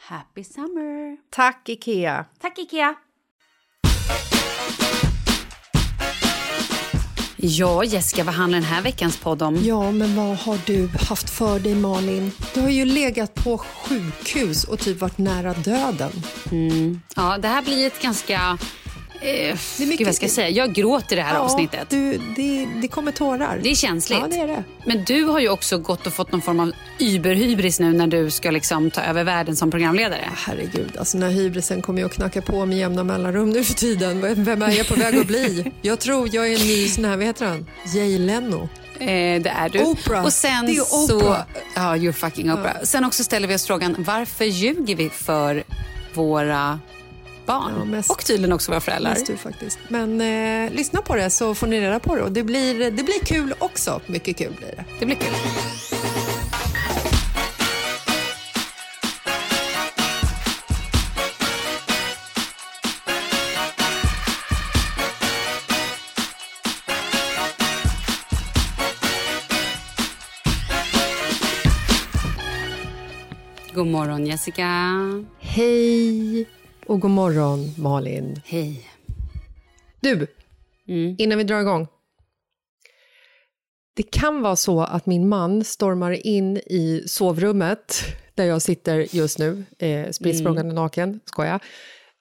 Happy summer! Tack, Ikea! Tack Ikea! Ja, Jessica, vad handlar den här veckans podd om? Ja, men vad har du haft för dig, Malin? Du har ju legat på sjukhus och typ varit nära döden. Ja, det här blir ett ganska... Eh, Det är mycket- Gud, vad ska jag säga? Jag gråter i det här avsnittet. Du, det, det kommer tårar. Det är känsligt. Ja, det är det. Men du har ju också gått och fått någon form av überhybris nu när du ska liksom ta över världen som programledare. Herregud, alltså den här hybrisen kommer ju att knacka på med jämna mellanrum nu för tiden. Vem är jag på väg att bli? Jag tror jag är en ny sån här, vad heter han? Jay Leno. Eh, det är du. Oprah. Och sen Det är så... Oprah. Ja, you're fucking Oprah. Sen också ställer vi oss frågan, varför ljuger vi för våra barn? Ja, mest- och tydligen också våra föräldrar. Mest du faktiskt. Men eh, lyssna på det så får ni reda på det. Och det blir, det blir kul också. Mycket kul blir det. Det blir kul. God morgon Jessica. Hej och god morgon Malin. Hej. Du, Mm. innan vi drar igång. Det kan vara så att min man stormar in i sovrummet där jag sitter just nu, eh, spritt språngande naken, skoja.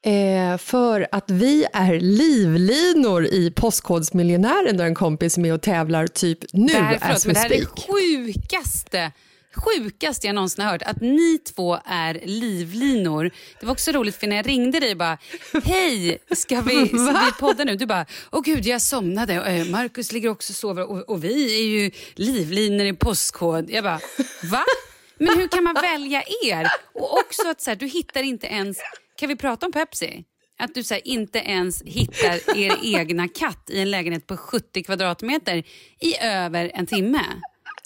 Eh, för att vi är livlinor i Postkodmiljonären där en kompis är med och tävlar typ nu det här, as we men det här är det speak. sjukaste sjukaste jag någonsin har hört. Att ni två är livlinor. Det var också roligt för när jag ringde dig bara hej, ska vi, ska vi podda nu? Du bara åh gud jag somnade. Eh, Markus ligger också och sover och, och vi är ju livlinor i postkod. Jag bara va? Men hur kan man välja er? Och också att så här, du hittar inte ens... Kan vi prata om Pepsi? Att du så här, inte ens hittar er egna katt i en lägenhet på 70 kvadratmeter i över en timme.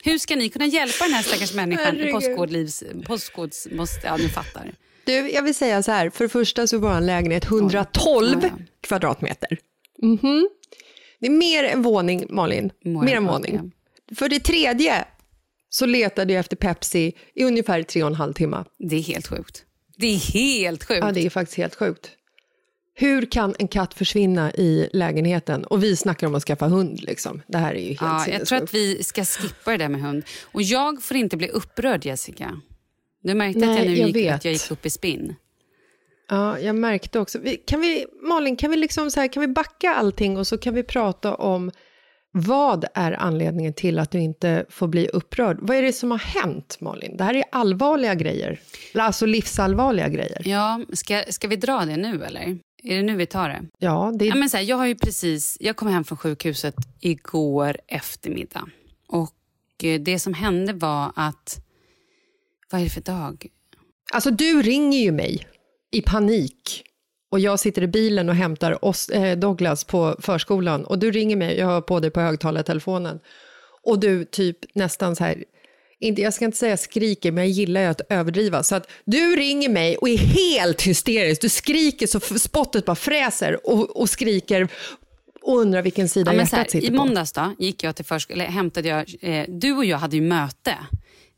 Hur ska ni kunna hjälpa den här stackars människan i postkodlivs... Postkods... Måste, ja, ni fattar. Du, jag vill säga så här, för det första så är vår lägenhet 112 Ja, ja. kvadratmeter. Mhm. Det är mer än våning, Malin. More mer än våning. våning, För det tredje så letade jag efter Pepsi i ungefär tre och en halv timme. Det är helt sjukt. Det är helt sjukt. Ja, det är faktiskt helt sjukt. Hur kan en katt försvinna i lägenheten? Och vi snackar om att skaffa hund. Liksom. Det här är ju helt Ja, jag tror att vi ska skippa det där med hund. Och jag får inte bli upprörd, Jessica. Du märkte att Nej, jag nu jag gick, vet. att jag gick upp i spinn. Ja, jag märkte också. Kan vi, Malin, kan vi, liksom så här, kan vi backa allting och så kan vi prata om vad är anledningen till att du inte får bli upprörd? Vad är det som har hänt, Malin? Det här är allvarliga grejer. Alltså livsallvarliga grejer. Ja, ska, ska vi dra det nu eller? Är det nu vi tar det? Ja, det Ja, men så här, jag har ju precis, jag kom hem från sjukhuset igår eftermiddag. Och eh, det som hände var att, vad är det för dag? Alltså, du ringer ju mig i panik. Och jag sitter i bilen och hämtar oss, eh, Douglas på förskolan. Och du ringer mig, jag har på dig på högtalartelefonen. Och du typ nästan så här, inte, jag ska inte säga skriker, men jag gillar ju att överdriva. Så att du ringer mig och är helt hysterisk. Du skriker så spottet bara fräser och, och skriker och undrar vilken sida Ja, hjärtat här, sitter I på. måndags då, gick jag till förskolan, eller hämtade jag, eh, du och jag hade ju möte.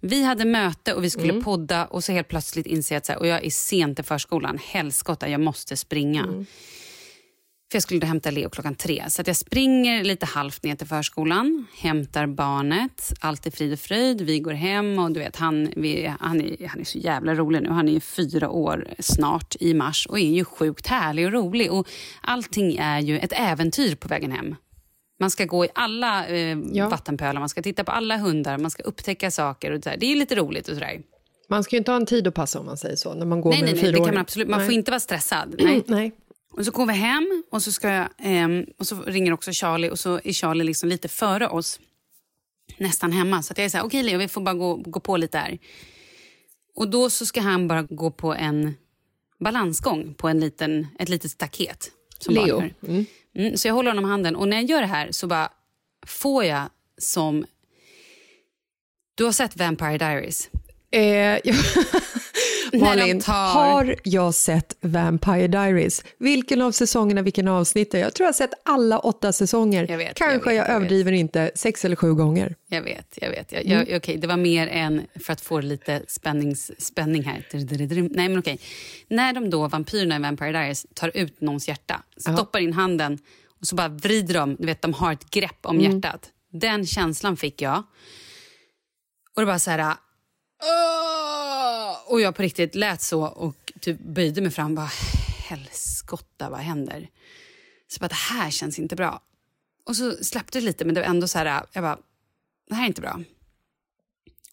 Vi hade möte och vi skulle Mm. podda och så helt plötsligt inser jag att så här, och jag är sent till förskolan, helskotta, jag måste springa. Mm. För jag skulle då hämta Leo klockan tre. Så att jag springer lite halvt ner till förskolan, hämtar barnet, allt är frid och fröjd, vi går hem och du vet han, vi, han, är, han är så jävla rolig nu. Han är ju fyra år snart i mars och är ju sjukt härlig och rolig. Och allting är ju ett äventyr på vägen hem. Man ska gå i alla eh, Ja. vattenpölar, man ska titta på alla hundar, man ska upptäcka saker. Och. Det är lite roligt och sådär. Man ska ju inte ha en tid att passa om man säger så, när man går Nej, med nej, en nej, det kan man absolut. Man Nej. får inte vara stressad. Nej. Nej. Och så går vi hem och så, ska jag, ehm, och så ringer också Charlie och så är Charlie liksom lite före oss. Nästan hemma. Så att jag är så här, okej Leo, vi får bara gå, gå på lite här. Och då så ska han bara gå på en balansgång på en liten, ett litet staket. Som Leo. gör. Mm, så jag håller honom i handen och när jag gör det här så bara får jag som... Du har sett Vampire Diaries? Eh, jag... Malin, tar- har jag sett Vampire Diaries? Vilken av säsongerna, vilken avsnitt? Jag tror jag har sett alla åtta säsonger. Jag vet, Kanske jag vet, jag, jag överdriver inte, sex eller sju gånger. Jag vet, jag vet. Jag, Mm. okej, det var mer än för att få lite spännings, spänning här. Nej, men okej. När de då, vampyrerna i Vampire Diaries, tar ut någons hjärta, stoppar in handen och så bara vrider de, du vet, de har ett grepp om Mm. hjärtat. Den känslan fick jag. Och det bara så här... "Åh!" Och jag på riktigt lät så och typ böjde mig fram bara helskotta, vad händer? Så bara, det här känns inte bra. Och så släppte det lite, men det var ändå så här, jag bara, det här är inte bra.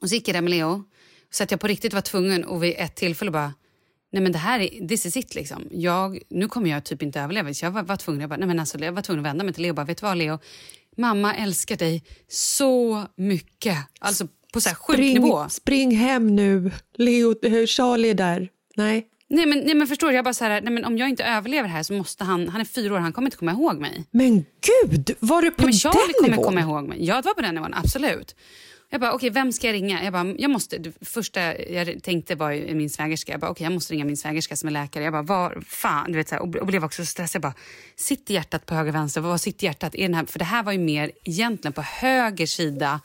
Och så gick jag där med Leo, så att jag på riktigt var tvungen och vid ett tillfälle bara, nej men det här är, this is it liksom. Jag, nu kommer jag typ inte överleva. Så jag var, var tvungen, jag bara, nej men alltså, jag var tvungen att vända mig till Leo och bara, vet du vad Leo? Mamma älskar dig så mycket. Alltså på så här sjuk nivå. Spring, spring hem nu, Leo, eh, Charlie är där. Nej. Nej men, nej men förstår du, jag bara så här, nej men om jag inte överlever här så måste han, han är fyra år, han kommer inte komma ihåg mig. Men gud, var du på Ja, men Charlie den kommer nivån? komma ihåg mig. Ja, det var på den nivån, absolut. Jag bara, okej, vem ska jag ringa? Jag bara, jag måste, det första jag tänkte var min svägerska. Jag bara, okej, jag måste ringa min svägerska som är läkare. Jag bara, var fan, du vet så här, och, och blev också så stressad. Jag bara, sitter hjärtat på höger, vänster? Var sitter hjärtat? Är den här, för det här var ju mer egentligen på höger sida.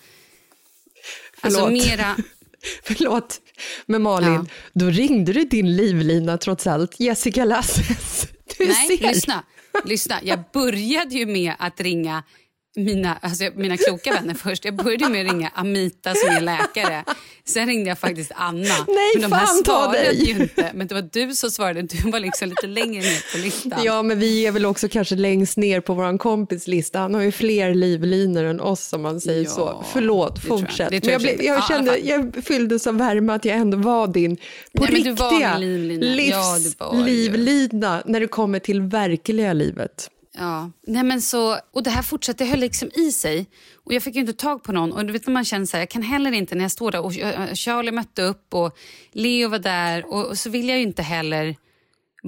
Alltså Förlåt. mera, Förlåt, men Malin, Ja. då ringde du din livlina trots allt, Jessica Lasses. Du nej, ser. lyssna, lyssna. Jag började ju med att ringa mina, alltså, mina kloka vänner först. Jag började med att ringa Amita som är läkare. Sen ringde jag faktiskt Anna. Nej, men de här fan ta dig. inte. Men det var du som svarade. Du var liksom lite längre ner på listan. Ja, men vi är väl också kanske längst ner på vår kompislista. Han har ju fler livlinor än oss om man säger Ja, så. Förlåt, fortsätt. Jag, jag blev, jag, kände, jag fylldes av värme att jag ändå var din på Nej, riktiga var min livlina. Ja, livslivlina när det kommer till verkliga livet. Ja, nej men så, och det här fortsatte, det höll liksom i sig. Och jag fick ju inte tag på någon. Och du vet när man känner så här, jag kan heller inte när jag står där och eh, Charlie mötte upp och Leo var där och, och så vill jag inte heller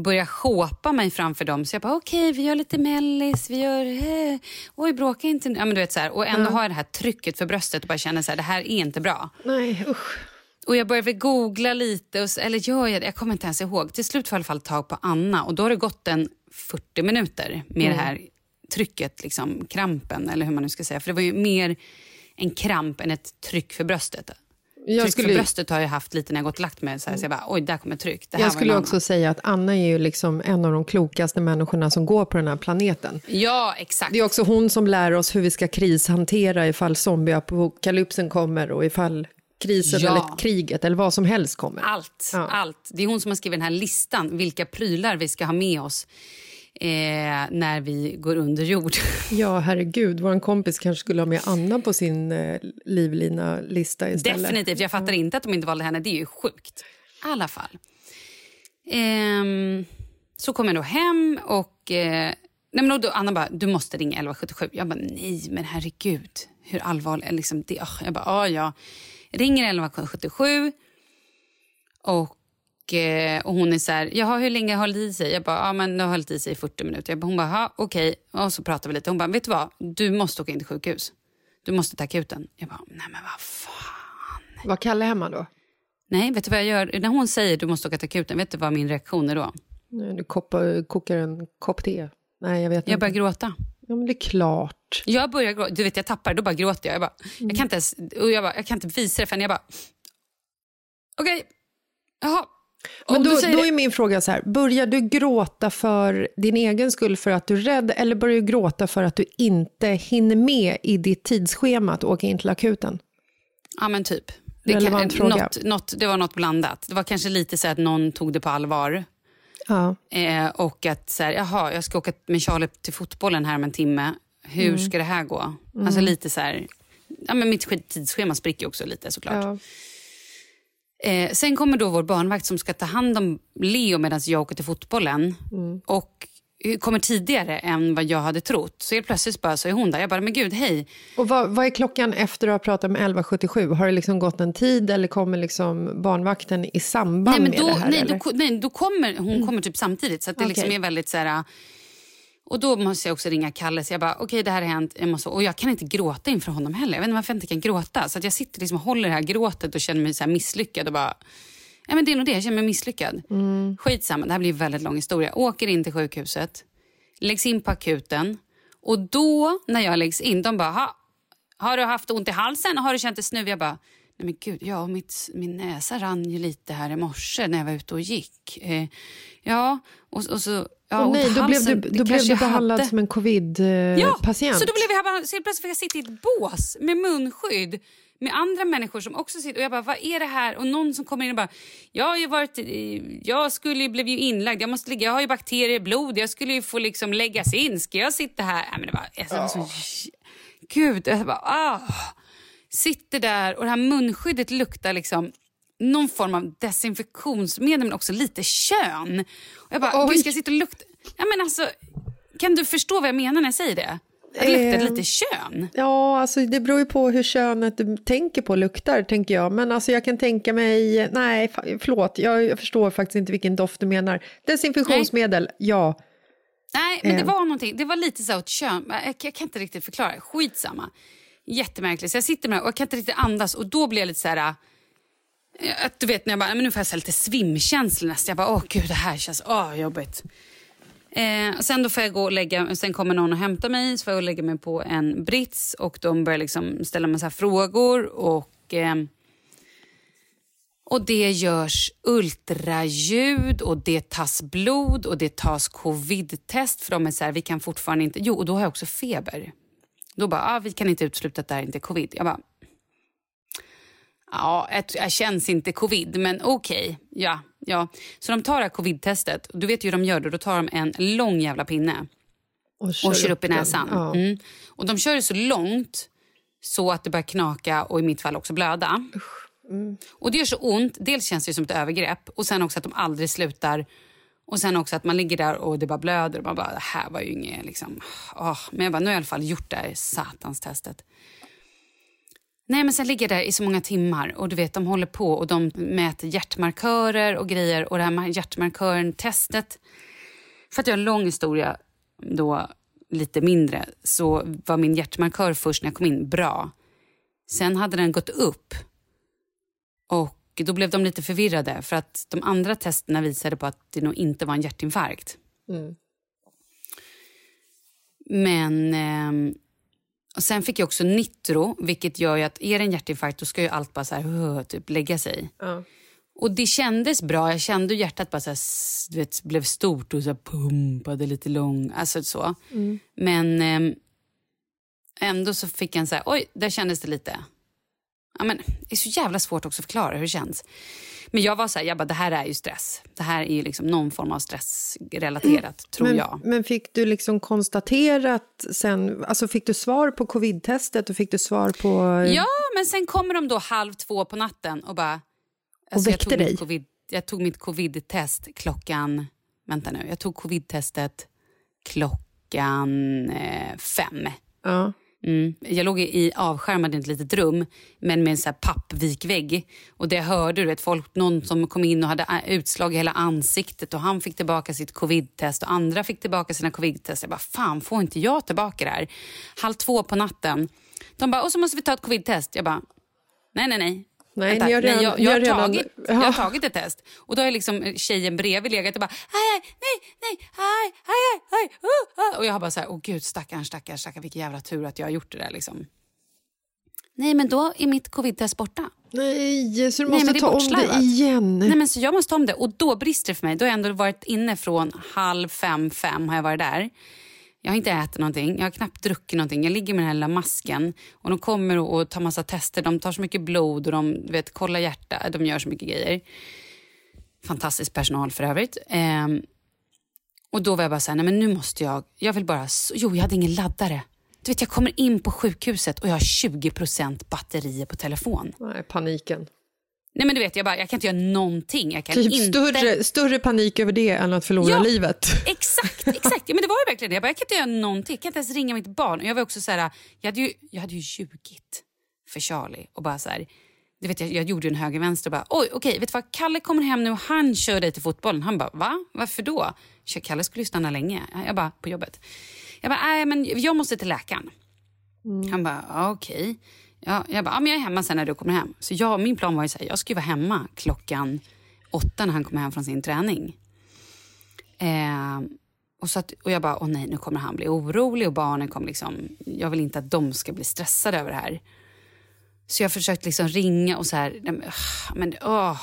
börja shåpa mig framför dem. Så jag bara, okej vi gör lite mellis, vi gör, eh, oj bråka inte. Ja, men du vet så här, och ändå har jag det här trycket för bröstet och bara känner så här, det här är inte bra. Nej, usch. Och jag började googla lite, och, eller gör jag det? Jag kommer inte ens ihåg. Till slut får jag i alla fall tag på Anna och då har det gått en 40 minuter med det här trycket, liksom, krampen eller hur man nu ska säga. För det var ju mer en kramp än ett tryck för bröstet. Jag tryck skulle, för bröstet har jag haft lite när jag gått och lagt mig. Så, här, så jag bara, oj där kommer tryck. Jag skulle också säga att Anna är ju liksom en av de klokaste människorna som går på den här planeten. Ja, exakt. Det är också hon som lär oss hur vi ska krishantera ifall zombieapokalypsen kommer och ifall krisen Ja. eller kriget eller vad som helst kommer. Allt, Ja. allt. Det är hon som har skrivit den här listan, vilka prylar vi ska ha med oss eh, när vi går under jord. Ja, herregud. Vår kompis kanske skulle ha med Anna på sin eh, livlina-lista istället. Definitivt. Jag fattar inte att de inte valde henne. Det är ju sjukt. I alla fall. Ehm, så kom jag då hem och... Eh, nej men då, Anna bara, du måste ringa 1177. Jag bara, nej men herregud. Hur allvarligt? Liksom, det, jag bara, ah, ja. Ringer 1177 och, eh, och hon är så här, jaha hur länge har det i sig? Jag bara, ja men det har hållit i sig i 40 minuter. Jag bara, hon bara, "Ha, okej. Och så pratar vi lite. Hon bara, vet du vad? Du måste åka in till sjukhus. Du måste ta akuten. Jag bara, nej men vad fan. Var Kalle hemma då? Nej, vet du vad jag gör? När hon säger du måste åka till akuten, vet du vad min reaktion är då? Du koppar, kokar en kopp te? Nej, jag vet Jag inte. börjar gråta. Ja, men det är klart. Jag börjar gråta. Du vet, jag tappar då bara gråter jag. Jag, bara, jag, kan inte ens, och jag, bara, jag kan inte visa det förrän jag bara... Okej, jaha. Men då, då är min fråga så här, börjar du gråta för din egen skull för att du är rädd eller börjar du gråta för att du inte hinner med i ditt tidsschema att åka in till akuten? Ja, men typ. Det, Relevant fråga. något, något, det var något blandat. Det var kanske lite så att någon tog det på allvar. Ja. Eh, och att så här, jaha, jag ska åka med Charlie till fotbollen här om en timme. Hur Mm. ska det här gå? Alltså lite så här... Ja, men mitt tidsschema spricker också lite såklart. Ja. Eh, sen kommer då vår barnvakt som ska ta hand om Leo medan jag åker till fotbollen. Mm. Och eh, kommer tidigare än vad jag hade trott. Så helt plötsligt bara så är hon där. Jag bara, men gud, hej. Och vad, vad är klockan efter att ha pratat med 1177? Har det liksom gått en tid eller kommer liksom barnvakten i samband Nej, men med då, det här? nej, eller? då, nej, då kommer hon kommer typ samtidigt. Så det liksom Okej. är väldigt så här... Och då måste jag också ringa Kalle. Så jag bara, okej det här har hänt. Jag måste, och jag kan inte gråta inför honom heller. Jag vet inte varför jag inte kan gråta. Så jag sitter liksom och håller det här gråtet och känner mig så här misslyckad. Och bara, ja, men det är nog det, jag känner mig misslyckad. Mm. Skitsamma, det här blir en väldigt lång historia. Åker in till sjukhuset, läggs in på akuten. Och då när jag läggs in, de bara, ha, har du haft ont i halsen? Har du känt dig snuvig? Jag bara, nej men gud, ja, mitt, min näsa rann ju lite här i morse när jag var ute och gick. Eh, ja, och, och så... Ja, i nej, då blev du, det då blev kanske du behandlad hade. som en Ja, covid-patient. så då blev jag bara, så helt plötsligt fick jag sitta i ett bås med munskydd med andra människor som också sitter och jag bara, vad är det här? Och någon som kommer in och bara, jag har ju varit, jag skulle ju, blev ju inlagd, jag måste ligga, jag har ju bakterier i blod, jag skulle ju få liksom läggas in, ska jag sitta här? Nej, men det var, alltså, var så, gud, jag bara, ah. Sitter där och det här munskyddet luktar liksom någon form av desinfektionsmedel men också lite kön. Och jag bara, Oj. gud ska jag sitta och lukta? Ja, men alltså, kan du förstå vad jag menar när jag säger det? Att det luktar Eh, lite kön. Ja, alltså det beror ju på hur könet du tänker på luktar, tänker jag. Men alltså jag kan tänka mig, nej, förlåt, jag, jag förstår faktiskt inte vilken doft du menar. Desinfektionsmedel, ja. Nej, men det Eh. var någonting. Det var lite så åt kön. Jag, jag kan inte riktigt förklara. Skitsamma. Jättemärkligt. Så jag sitter med det och jag kan inte riktigt andas och då blir jag lite så här... Att du vet när jag bara, men nu får jag så lite svimkänsla nästan. Jag bara, åh gud det här känns åh, jobbigt. Eh, och sen då får jag gå och lägga, sen kommer någon och hämtar mig så får jag lägga mig på en brits och de börjar liksom ställa massa frågor och eh, och det görs ultraljud och det tas blod och det tas covid-test för de är så här, vi kan fortfarande inte... Jo, och då har jag också feber. Då bara, ah, vi kan inte utesluta att det här inte är covid. Jag bara, ja, jag, jag känns inte covid, men okej. Okay. Ja, ja. Så de tar det här covid-testet. Du vet ju hur de gör det. Då tar de en lång jävla pinne och kör, och kör upp, upp i näsan. Ja. Mm. Och de kör det så långt så att det börjar knaka och i mitt fall också blöda. Mm. Och det gör så ont. Dels känns det som ett övergrepp och sen också att de aldrig slutar. Och sen också att man ligger där och det bara blöder och man bara, det här var ju inget liksom. Oh. Men jag bara, nu har jag i alla fall gjort det här satans testet. Nej men sen ligger jag där i så många timmar och du vet de håller på och de mäter hjärtmarkörer och grejer och det här hjärtmarkören-testet. För att jag har en lång historia då lite mindre så var min hjärtmarkör först när jag kom in bra. Sen hade den gått upp och då blev de lite förvirrade för att de andra testerna visade på att det nog inte var en hjärtinfarkt. Mm. Men... Eh, och sen fick jag också nitro, vilket gör att är det en hjärtinfarkt då ska ju allt bara så här, typ lägga sig. Mm. Och det kändes bra. Jag kände hur hjärtat bara så här, du vet, blev stort och så pumpade lite långt. Alltså så. Mm. Men eh, ändå så fick jag en så här, oj, där kändes det lite. Ja, men, det är så jävla svårt också att förklara hur det känns. Men jag var så här, jag bara, det här är ju stress. Det här är ju liksom någon form av stressrelaterat, mm. tror men, jag. Men fick du liksom konstaterat sen, alltså fick du svar på covid-testet och fick du svar på... Ja, men sen kommer de då halv två på natten och bara, Alltså, och väckte jag dig? COVID, jag tog mitt covid-test klockan... Vänta nu. Jag tog covid-testet klockan eh, fem. Ja. Mm. Jag låg i avskärmad i ett litet rum men med en så här pappvikvägg. Och det jag hörde, du vet, folk, någon som kom in och hade äh, utslag i hela ansiktet och han fick tillbaka sitt covidtest och andra fick tillbaka sina covidtest. Jag bara, fan får inte jag tillbaka det här? Halv två på natten. De bara, och så måste vi ta ett covidtest. Jag bara, nej, nej, nej. Nej, ni har redan, nej, jag, jag, har redan, tagit, ja. jag har tagit ett test. Och då har liksom tjejen bredvid legat och bara aj, aj, nej, nej, aj, aj, aj, uh, uh. Och jag har bara så här, åh gud stackarn, stackarn, stackarn, vilken jävla tur att jag har gjort det där liksom. Nej, men då är mitt covid-test borta. Nej, så du måste nej, ta om det igen. Nej, men så jag måste ta om det. Och då brister det för mig. Då har jag ändå varit inne från halv fem, fem har jag varit där. Jag har inte ätit någonting, jag har knappt druckit någonting. Jag ligger med den här lilla masken och de kommer och tar massa tester. De tar så mycket blod och de vet, kollar hjärta. De gör så mycket grejer. Fantastisk personal för övrigt. Ehm, och då var jag bara så här, nej men nu måste jag, jag vill bara, jo jag hade ingen laddare. Du vet jag kommer in på sjukhuset och jag har 20% batterier på telefon. Nej, paniken. Nej men du vet, jag, bara, jag kan inte göra någonting. Jag kan typ inte... större, större panik över det än att förlora ja, livet. Exakt, exakt. Ja, men det var ju verkligen det. Jag, bara, jag kan inte göra någonting. Jag kan inte ens ringa mitt barn. jag var också så här, jag hade ju, jag hade ju ljugit för Charlie och bara så här, du vet, jag, jag gjorde en höger vänster och bara oj okej vet du vad Kalle kommer hem nu och han kör dig till fotbollen. Han bara va? Varför då? Kalle skulle ju stanna länge. Jag bara på jobbet. Jag bara nej men jag måste till läkaren. Mm. Han bara okej. Okay. Ja, jag bara, ja, men jag är hemma sen när du kommer hem. Så jag, min plan var ju så här, jag skulle vara hemma klockan åtta när han kommer hem från sin träning. Eh, och, så att, och jag bara, åh nej, nu kommer han bli orolig och barnen kommer liksom, jag vill inte att de ska bli stressade över det här. Så jag försökte liksom ringa och så här, men åh,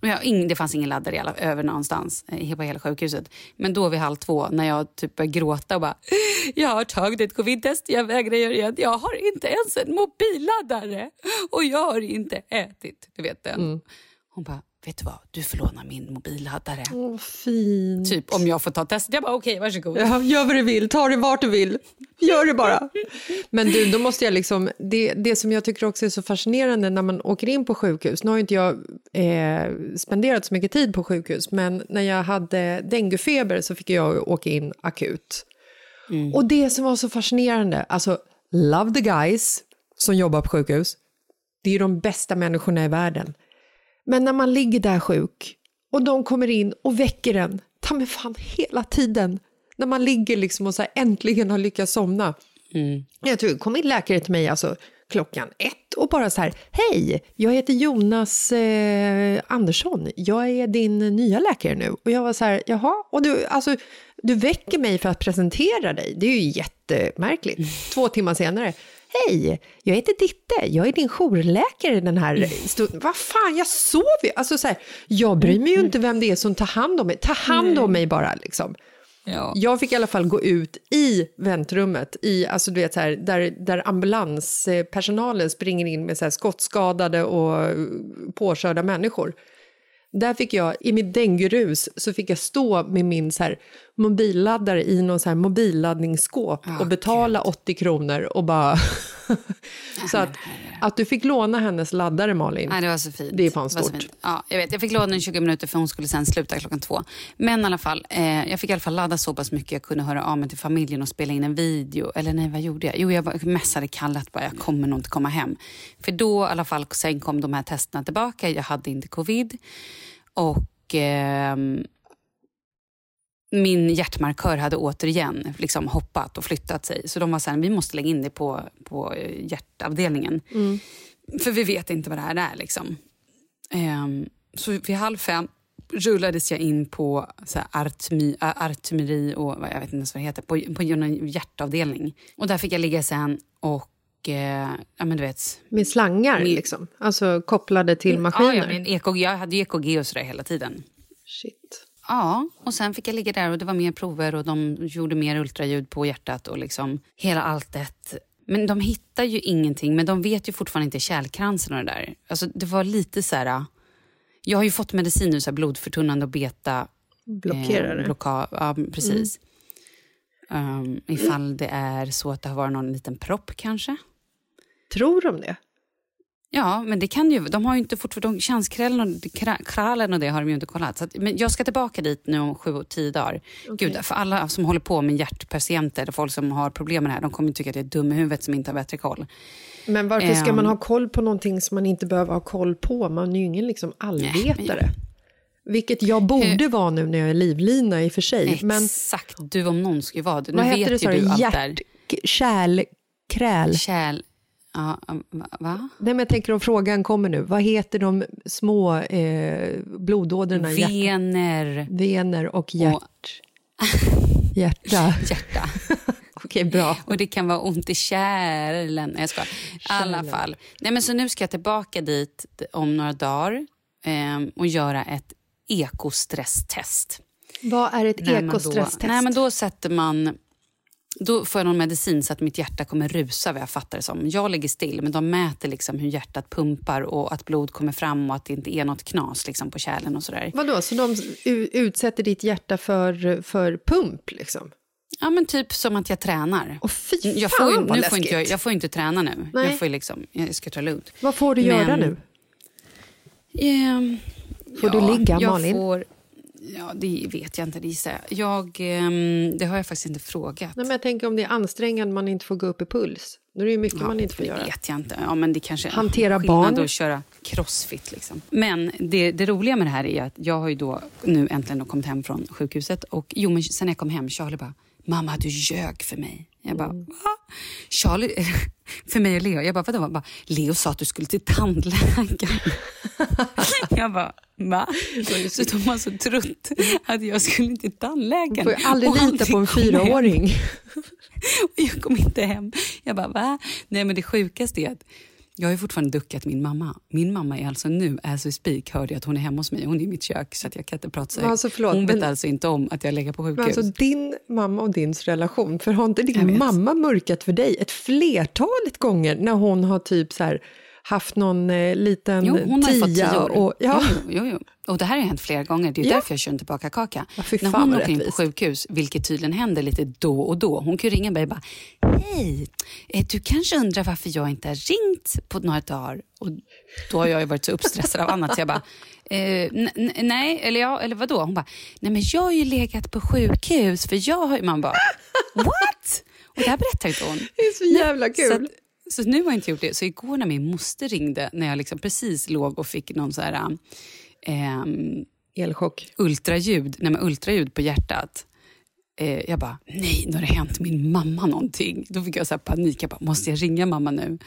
jag, det fanns ingen laddare i alla, över någonstans eh, på hela sjukhuset. Men då vid halv två när jag typ började gråta och bara “Jag har tagit ett covid-test, jag vägrar göra igen. Jag har inte ens en mobilladdare och jag har inte ätit”. Du vet den. Mm. Hon bara vet du vad, du får låna min mobilladdare. Åh, fint. Typ om jag får ta testet. Jag bara okej, okay, varsågod. Ja, gör vad du vill, ta det vart du vill. Gör det bara. Men du, då måste jag liksom, det, det som jag tycker också är så fascinerande när man åker in på sjukhus, nu har inte jag eh, spenderat så mycket tid på sjukhus, men när jag hade denguefeber så fick jag åka in akut. Mm. Och det som var så fascinerande, alltså love the guys som jobbar på sjukhus, det är de bästa människorna i världen. Men när man ligger där sjuk och de kommer in och väcker en, ta mig fan hela tiden, när man ligger liksom och så äntligen har lyckats somna. Mm. Jag tror kom in läkare till mig alltså, klockan ett och bara så här, hej, jag heter Jonas eh, Andersson, jag är din nya läkare nu. Och jag var så här, jaha, och du, alltså, du väcker mig för att presentera dig, det är ju jättemärkligt. Mm. Två timmar senare, Hej, jag heter Ditte, jag är din jourläkare den här stunden. Vad fan, jag sover ju! Alltså så här, jag bryr mig ju inte vem det är som tar hand om mig. Ta hand om mig bara liksom. Ja. Jag fick i alla fall gå ut i väntrummet, i, alltså du vet, så här, där, där ambulanspersonalen springer in med så skottskadade och påkörda människor. Där fick jag, i mitt denguerus, så fick jag stå med min så här, mobilladdare i någon så här mobilladdningsskåp Ah, och betala 80 kronor och bara... så att, att du fick låna hennes laddare, Malin, Nej, det var så fint. det är fan stort. Ja, jag vet. Jag fick låna den i 20 minuter för hon skulle sen sluta klockan två. Men i alla fall, eh, jag fick i alla fall ladda så pass mycket jag kunde höra av mig till familjen och spela in en video. Eller nej, vad gjorde jag? Jo, jag messade Kalle att bara, jag kommer nog inte komma hem. För då i alla fall, sen kom de här testerna tillbaka. Jag hade inte covid. Och ehm, min hjärtmarkör hade återigen liksom hoppat och flyttat sig. Så de var så här, vi måste lägga in det på, på eh, hjärtavdelningen. För vi vet inte vad det här är. Liksom. Ehm, så vid halv fem rullades jag in på så här, artmi, ä, artmeri och jag vet inte ens vad det heter, på, på någon hjärtavdelning. Och där fick jag ligga sen och, eh, ja men du vet. Med slangar, Med- liksom. Alltså kopplade till maskiner. Ja, ja, men EKG, jag hade ju EKG och sådär hela tiden. Shit. Ja, och sen fick jag ligga där och det var mer prover och de gjorde mer ultraljud på hjärtat och liksom hela alltet. Men de hittar ju ingenting, men de vet ju fortfarande inte kärlkransen och det där. Alltså det var lite så här... Jag har ju fått medicin nu, så här blodförtunnande och beta... Blockerare. blocka, ja, precis. Um, ifall det är så att det har varit någon liten propp kanske. Tror de det? Ja, men det kan ju, de har ju inte fortfarande, de, chanskrällen och kra- krallen och det har de ju inte kollat. Så att, men jag ska tillbaka dit nu om sju, tio dagar. Gud, för alla som håller på med hjärtpatienter eller folk som har problem med det här, de kommer ju tycka att jag är dum i huvudet som inte har bättre koll. Men varför ska Ehm. man ha koll på någonting som man inte behöver ha koll på? Man är ju ingen liksom allvetare. Vilket jag borde vara nu när jag är livlina i och för sig. Men Exakt, du om någon ska ju vara det. Nu vad vet heter det, ju du allt där. Kärl... Kräl... Kärl... Ja, va? va? Nej, men jag tänker om frågan kommer nu. Vad heter de små eh, blodådrorna? Hjärt... Vener, Vener och hjärt... Och- Hjärta. hjärta. Okej, bra. Och det kan vara ont i kärlen. Jag ska. I alla fall. Nej, men så nu ska jag tillbaka dit om några dagar eh, och göra ett ekostresstest. Vad är ett ekostresstest? Nej, men då sätter man... Då får jag någon medicin så att mitt hjärta kommer rusa vad jag fattar det som. Jag ligger still men de mäter liksom hur hjärtat pumpar och att blod kommer fram och att det inte är något knas liksom på kärlen och sådär. Vadå, så de utsätter ditt hjärta för, för pump liksom? Ja men typ som att jag tränar. Och fy fan jag får, vad nu får inte jag, jag får inte träna nu. Nej. Jag, får liksom, jag ska ta lugnt. Vad får du göra Men- nu? Ehm, Får du ligga, jag Malin? Får, ja, det vet jag inte. Det, gissar jag. jag ehm, det har jag faktiskt inte frågat. Nej, men jag tänker om det är ansträngande man inte får gå upp i puls. Då är det mycket man inte får det göra. vet jag inte. Ja, men det kanske Hantera barn. att köra crossfit. Liksom. Men det, det roliga med det här är att jag har ju då nu äntligen kommit hem från sjukhuset. Och jo, men sen när jag kom hem, Charlie bara, mamma du ljög för mig. Jag bara, Mm. va? Charlie, för mig och Leo. Jag bara, vadå? Bara, Leo sa att du skulle till tandläkaren. jag bara, va? Så de har så trott att jag skulle till tandläkaren. Du får ju aldrig lita på en fyraåring. Och jag kom inte hem. Jag bara, va? Nej, men det sjukaste är att jag har ju fortfarande duckat min mamma. Min mamma är alltså nu, as we speak, hörde jag att hon är hemma hos mig. Hon är i mitt kök så att jag kan inte prata så alltså, förlåt, Hon vet men- alltså inte om att jag lägger på Men sjukhus. alltså din mamma och din relation, för har inte din mamma mörkat för dig ett flertalet gånger när hon har typ så här haft någon eh, liten Jo, hon har fått tio år. och ja, Jo, jo. Och det här har hänt flera gånger. Det är Ja. därför jag kör inte baka kaka. Ja, När hon åker in på sjukhus, vilket tydligen händer lite då och då. Hon kan ringa mig och bara, hej, eh, du kanske undrar varför jag inte har ringt på några dagar. Och då har jag ju varit så uppstressad av annat så jag bara, eh, nej, eller ja, eller vadå? Hon bara, nej men jag har ju legat på sjukhus för jag har ju, man bara, what? Och det här berättar inte hon. det är så jävla Så, kul. att, så nu har jag inte gjort det. Så igår när min moster ringde, när jag liksom precis låg och fick någon så här, ehm, Elchock. ultraljud, nej men ultraljud på hjärtat. Eh, jag bara, nej, nu har det hänt min mamma någonting. Då fick jag så panik. Jag bara, måste jag ringa mamma nu?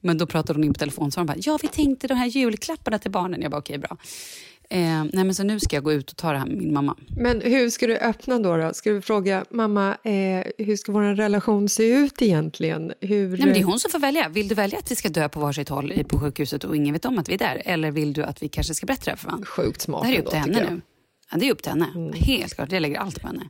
Men då pratade hon in på telefon. Så hon bara, ja vi tänkte de här julklapparna till barnen. Jag bara, okej bra. Eh, nej men så nu ska jag gå ut och ta det här med min mamma. Men hur ska du öppna då? då? Ska du fråga mamma, eh, hur ska vår relation se ut egentligen? Hur... Nej, men det är eh, hon som får välja. Vill du välja att vi ska dö på varsitt håll på sjukhuset och ingen vet om att vi är där? Eller vill du att vi kanske ska berätta det här för varandra? Sjukt smart Det här är upp till henne nu. Ja, det är upp till henne. Mm. Helt klart, jag lägger allt på henne.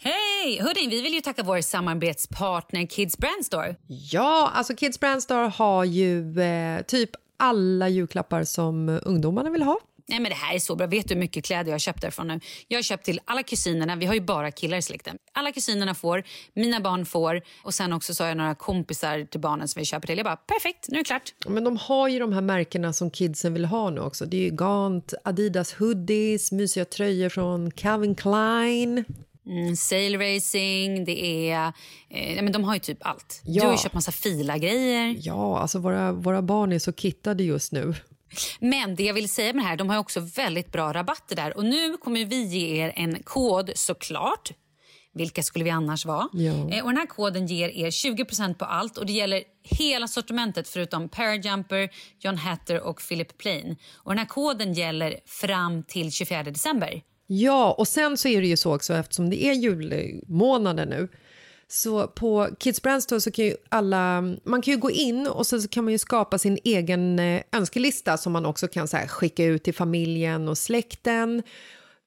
Hej! Hörni, vi vill ju tacka vår samarbetspartner Kids Brandstore. Ja, alltså Kids Brand store har ju eh, typ alla julklappar som ungdomarna vill ha. Nej men det här är så bra. Vet du hur mycket kläder jag har köpt därifrån nu? Jag har köpt till alla kusinerna. Vi har ju bara killar i släkten. Alla kusinerna får, mina barn får och sen också så har jag några kompisar till barnen som vi köper till. Jag bara perfekt, nu är det klart. Men de har ju de här märkena som kidsen vill ha nu också. Det är ju Gant, Adidas hoodies, mysiga tröjor från Calvin Klein. Mm, sail racing, det är... Eh, men de har ju typ allt. Ja. Du har ju köpt massa fila-grejer. Ja, alltså våra, våra barn är så kittade just nu. Men det jag vill säga med det här, de har också väldigt bra rabatter där. Och nu kommer vi ge er en kod såklart. Vilka skulle vi annars vara? Ja. Eh, och den här koden ger er 20% på allt och det gäller hela sortimentet förutom Parajumper, John Hatter och Philip Plain. Och den här koden gäller fram till 24 december. Ja, och sen så är det ju så också eftersom det är julmånader nu. Så på Kids Brand Store så kan ju alla, man kan ju gå in och sen så kan man ju skapa sin egen eh, önskelista som man också kan så skicka ut till familjen och släkten.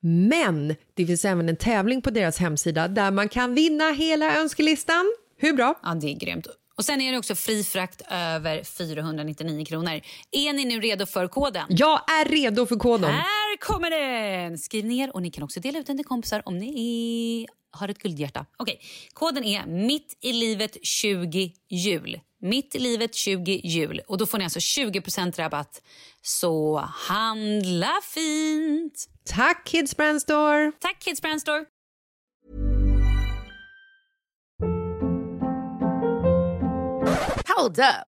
Men det finns även en tävling på deras hemsida där man kan vinna hela önskelistan. Hur bra? Ja, det är grymt. Och sen är det också fri frakt över 499 kronor. Är ni nu redo för koden? Jag är redo för koden. Här kommer den! Skriv ner och ni kan också dela ut den till kompisar om ni har ett guldhjärta. Okej, koden är mitt i livet 20 jul. Mitt i livet 20 jul. Och då får ni alltså 20% rabatt. Så handla fint! Tack Kids Brand Store! Tack Kids Brand Store! Hold up.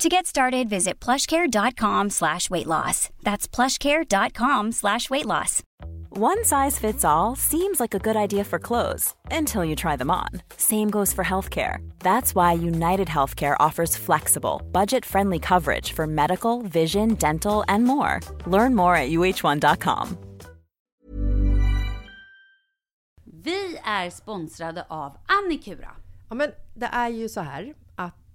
To get started, visit plushcare.com slash weight loss. That's plushcare.com slash weight loss. One size fits all seems like a good idea for clothes until you try them on. Same goes for healthcare. That's why United Healthcare offers flexible, budget friendly coverage for medical, vision, dental, and more. Learn more at uh1.com. Vi är sponsrade av Annikura. Ja, men det är ju så här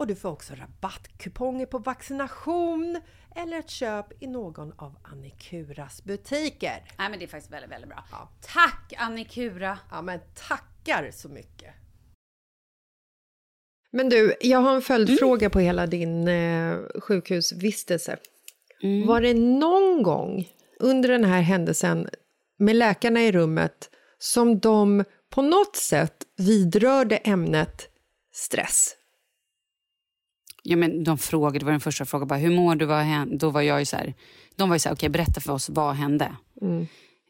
och du får också rabattkuponger på vaccination eller ett köp i någon av Annikuras butiker. Nej, men det är faktiskt väldigt, väldigt bra. Ja. Tack Annikura! Ja, men tackar så mycket. Men du, jag har en följdfråga på hela din eh, sjukhusvistelse. Var det någon gång under den här händelsen med läkarna i rummet som de på något sätt vidrörde ämnet stress? Ja, men de frågade, det var den första frågan, bara, hur mår du? Vad hände? Då var jag ju så här, de var ju så här, okej berätta för oss, vad hände?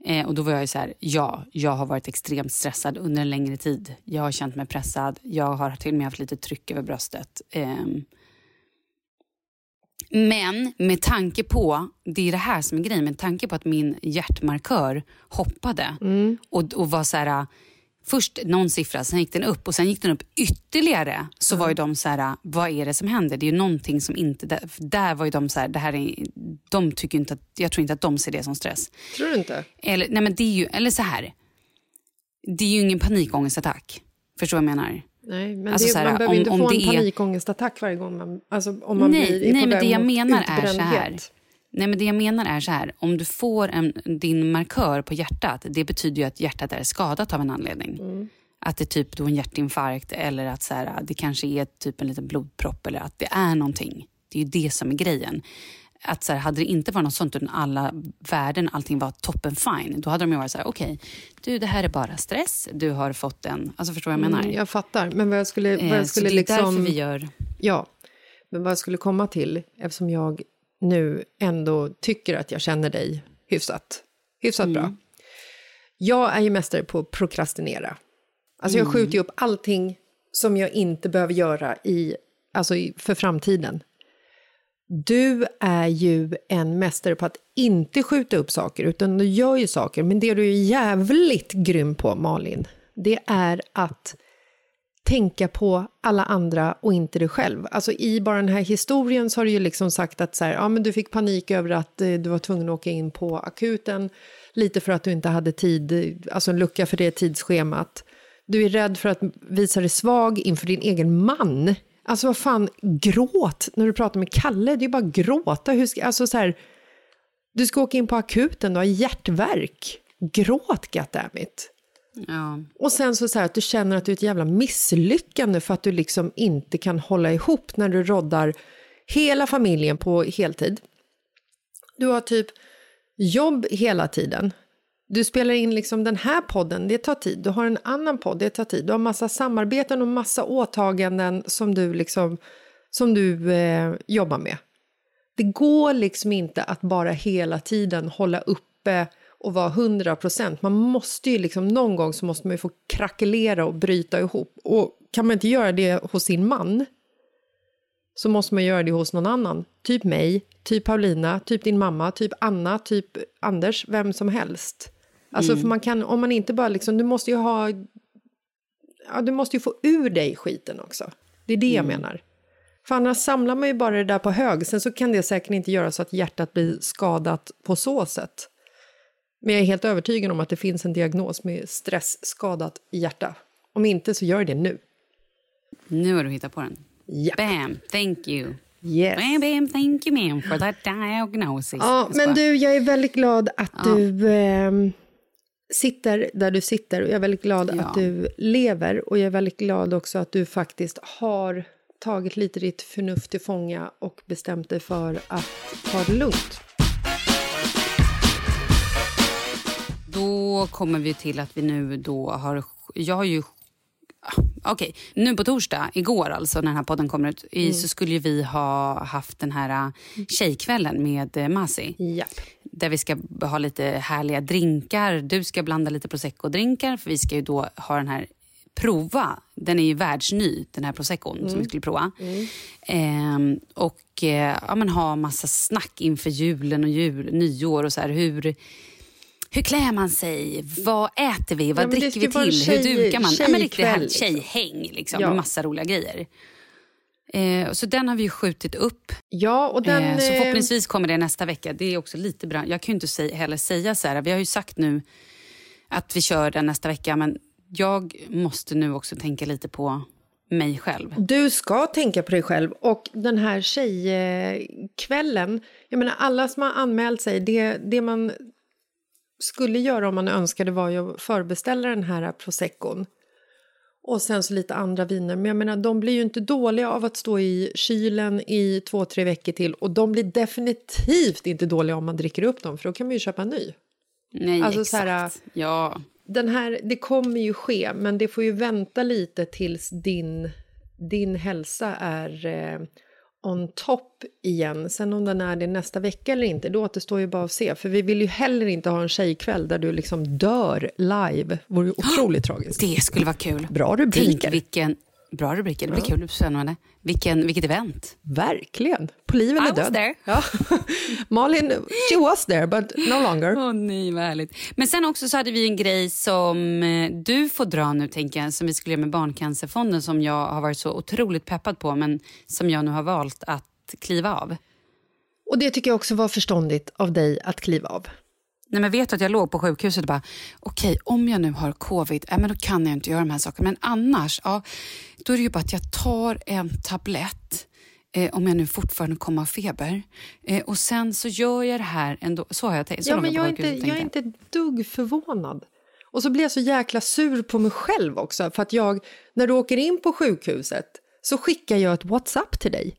Eh, och då var jag ju så här, ja, jag har varit extremt stressad under en längre tid. Jag har känt mig pressad, jag har till och med haft lite tryck över bröstet. Ehm. men med tanke på, det är det här som är grejen, med tanke på att min hjärtmarkör hoppade och, och var så här, först någon siffra, sen gick den upp och sen gick den upp ytterligare. Så var ju de så här, vad är det som händer? Det är ju någonting som inte, där, där var ju de så här, det här är, de tycker inte att, jag tror inte att de ser det som stress. Tror du inte? Eller, nej men det är ju, eller så här. Det är ju ingen panikångestattack. Förstår du vad jag menar? Nej, men Alltså det, här, man behöver om- inte om få en panikångestattack varje gång man, alltså, om man nej, blir nej på men det jag menar är så här. Nej, men det jag menar är så här. Om du får en, din markör på hjärtat, det betyder ju att hjärtat är skadat av en anledning. Mm. Att det är typ då en hjärtinfarkt eller att så här, det kanske är typ en liten blodpropp eller att det är någonting. Det är ju det som är grejen. Att så här, hade det inte varit något sånt utan alla värden, allting var toppen fine, då hade de ju varit så här, okej, du det här är bara stress, du har fått en, alltså förstår vad jag menar? Mm, jag fattar, men vad jag skulle, vad Eh, jag så skulle det är liksom... därför vi gör... Ja, men vad jag skulle komma till, eftersom jag nu ändå tycker att jag känner dig hyfsat, hyfsat bra. Jag är ju mästare på att prokrastinera. Alltså jag skjuter ju upp allting som jag inte behöver göra i, alltså i, för framtiden. Du är ju en mästare på att inte skjuta upp saker, utan du gör ju saker. Men det du är jävligt grym på, Malin, det är att tänka på alla andra och inte dig själv. Alltså i bara den här historien så har du ju liksom sagt att så här, ja, men du fick panik över att eh, du var tvungen att åka in på akuten, lite för att du inte hade tid, eh, alltså en lucka för det tidsschemat. Du är rädd för att visa dig svag inför din egen man. Alltså vad fan, gråt när du pratar med Kalle, det är ju bara gråta. Hur ska, alltså så här, du ska åka in på akuten, du har hjärtverk. Gråt, goddammit. Ja. Och sen så, så här att du känner att du är ett jävla misslyckande för att du liksom inte kan hålla ihop när du roddar hela familjen på heltid. Du har typ jobb hela tiden. Du spelar in liksom den här podden, det tar tid. Du har en annan podd, det tar tid. Du har massa samarbeten och massa åtaganden som du, liksom, som du eh, jobbar med. Det går liksom inte att bara hela tiden hålla uppe och vara 100 procent. Man måste ju liksom, någon gång så måste man ju få krackelera och bryta ihop. Och kan man inte göra det hos sin man så måste man göra det hos någon annan. Typ mig, typ Paulina, typ din mamma, typ Anna, typ Anders, vem som helst. Alltså för man kan, om man inte bara liksom, du måste ju ha, ja du måste ju få ur dig skiten också. Det är det jag menar. För annars samlar man ju bara det där på hög, sen så kan det säkert inte göra så att hjärtat blir skadat på så sätt. Men jag är helt övertygad om att det finns en diagnos med stressskadat hjärta. Om inte så gör det nu. Nu har du hittat på den. Ja. Bam, thank you. Yes. Bam, bam, thank you ma'am for that diagnosis. Ja, men du, jag är väldigt glad att Ja. du ehm, sitter där du sitter. Jag är väldigt glad Ja. att du lever. Och jag är väldigt glad också att du faktiskt har tagit lite ditt förnuft till fånga och bestämt dig för att ta det lugnt. Då kommer vi till att vi nu då har... Jag har ju... ah, Okej, nu på torsdag, igår alltså, när den här podden kommer ut, i, så skulle vi ha haft den här ah, tjejkvällen med eh, Masi. Japp. Där vi ska ha lite härliga drinkar. Du ska blanda lite prosecco-drinkar för vi ska ju då ha den här prova. Den är ju världsny, den här proseccon som vi skulle prova. Ehm, och eh, ja, men ha massa snack inför julen och jul, nyår och så här. Hur, hur klär man sig? Vad äter vi? Vad Ja, dricker vi till? tjej- hur dukar man? Ja, men härligt liksom. tjejhäng liksom, Ja. med massa roliga grejer. Eh, så den har vi ju skjutit upp. Ja, och den... eh, så eh, förhoppningsvis kommer det nästa vecka. Det är också lite bra. Jag kan ju inte säga, heller säga så här. Vi har ju sagt nu att vi kör den nästa vecka. Men jag måste nu också tänka lite på mig själv. Du ska tänka på dig själv. Och den här tjejkvällen, jag menar alla som har anmält sig, det, det man skulle göra om man önskade var ju att förbeställa den här proseccon. Och sen så lite andra viner. Men jag menar, de blir ju inte dåliga av att stå i kylen i två, tre veckor till. Och de blir definitivt inte dåliga om man dricker upp dem, för då kan man ju köpa en ny. Nej, Alltså, så exakt. här, ja. den här, det kommer ju ske, men det får ju vänta lite tills din, din hälsa är eh, on top igen. Sen om den är det nästa vecka eller inte, det återstår ju bara att se. För vi vill ju heller inte ha en tjejkväll där du liksom dör live. Det vore ju otroligt tragiskt. Det skulle vara kul. Bra rubriker. Tänk vilken... Bra rubriker. Det blir kul och spännande. Vilken, vilket event. Verkligen. På liv eller I was död. there. Ja. Malin, she was there but no longer. Åh nej, vad härligt. Men sen också så hade vi en grej som eh, du får dra nu, tänker jag, som vi skulle göra med Barncancerfonden som jag har varit så otroligt peppad på, men som jag nu har valt att kliva av. Och det tycker jag också var förståndigt av dig att kliva av. Nej, men vet du att jag låg på sjukhuset och bara, okej, om jag nu har covid, äh, men då kan jag inte göra de här sakerna. Men annars, ja, då är det ju bara att jag tar en tablett, eh, om jag nu fortfarande kommer ha feber. Eh, och sen så gör jag det här ändå. Så har jag tänkt. Så Ja, men jag är, inte, jag är inte dugg förvånad. Och så blir jag så jäkla sur på mig själv också. För att jag, när du åker in på sjukhuset så skickar jag ett WhatsApp till dig.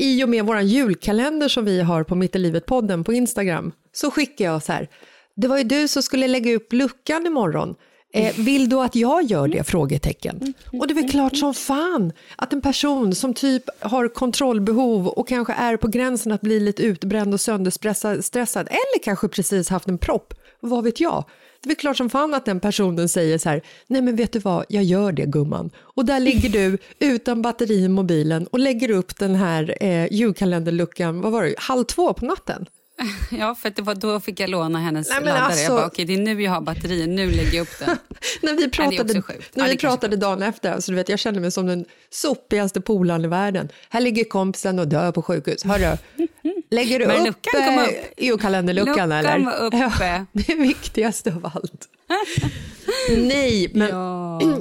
I och med vår julkalender som vi har på Mitt i livet-podden på Instagram så skickar jag så här. Det var ju du som skulle lägga upp luckan imorgon. Eh, vill du att jag gör det? Frågetecken. Och det är väl klart som fan att en person som typ har kontrollbehov och kanske är på gränsen att bli lite utbränd och sönderstressad eller kanske precis haft en propp, vad vet jag? Det är klart som fan att den personen säger så här, nej men vet du vad, jag gör det gumman. Och där ligger du utan batteri i mobilen och lägger upp den här eh, julkalenderluckan, vad var det, halv två på natten? Ja, för det var, då fick jag låna hennes Nej, laddare. alltså- Jag bara, okej, det är nu jag har batterier, nu lägger jag upp den. när vi pratade, sjukt. när Ja, vi pratade dagen efter, alltså, du vet, jag kände mig som den sopigaste polaren i världen. Här ligger kompisen och dör på sjukhus. Hörru, lägger du Men upp luckan kom eh, upp. EU-kalenderluckan Luckan eller? var uppe. Ja, det är viktigast av allt. Nej, men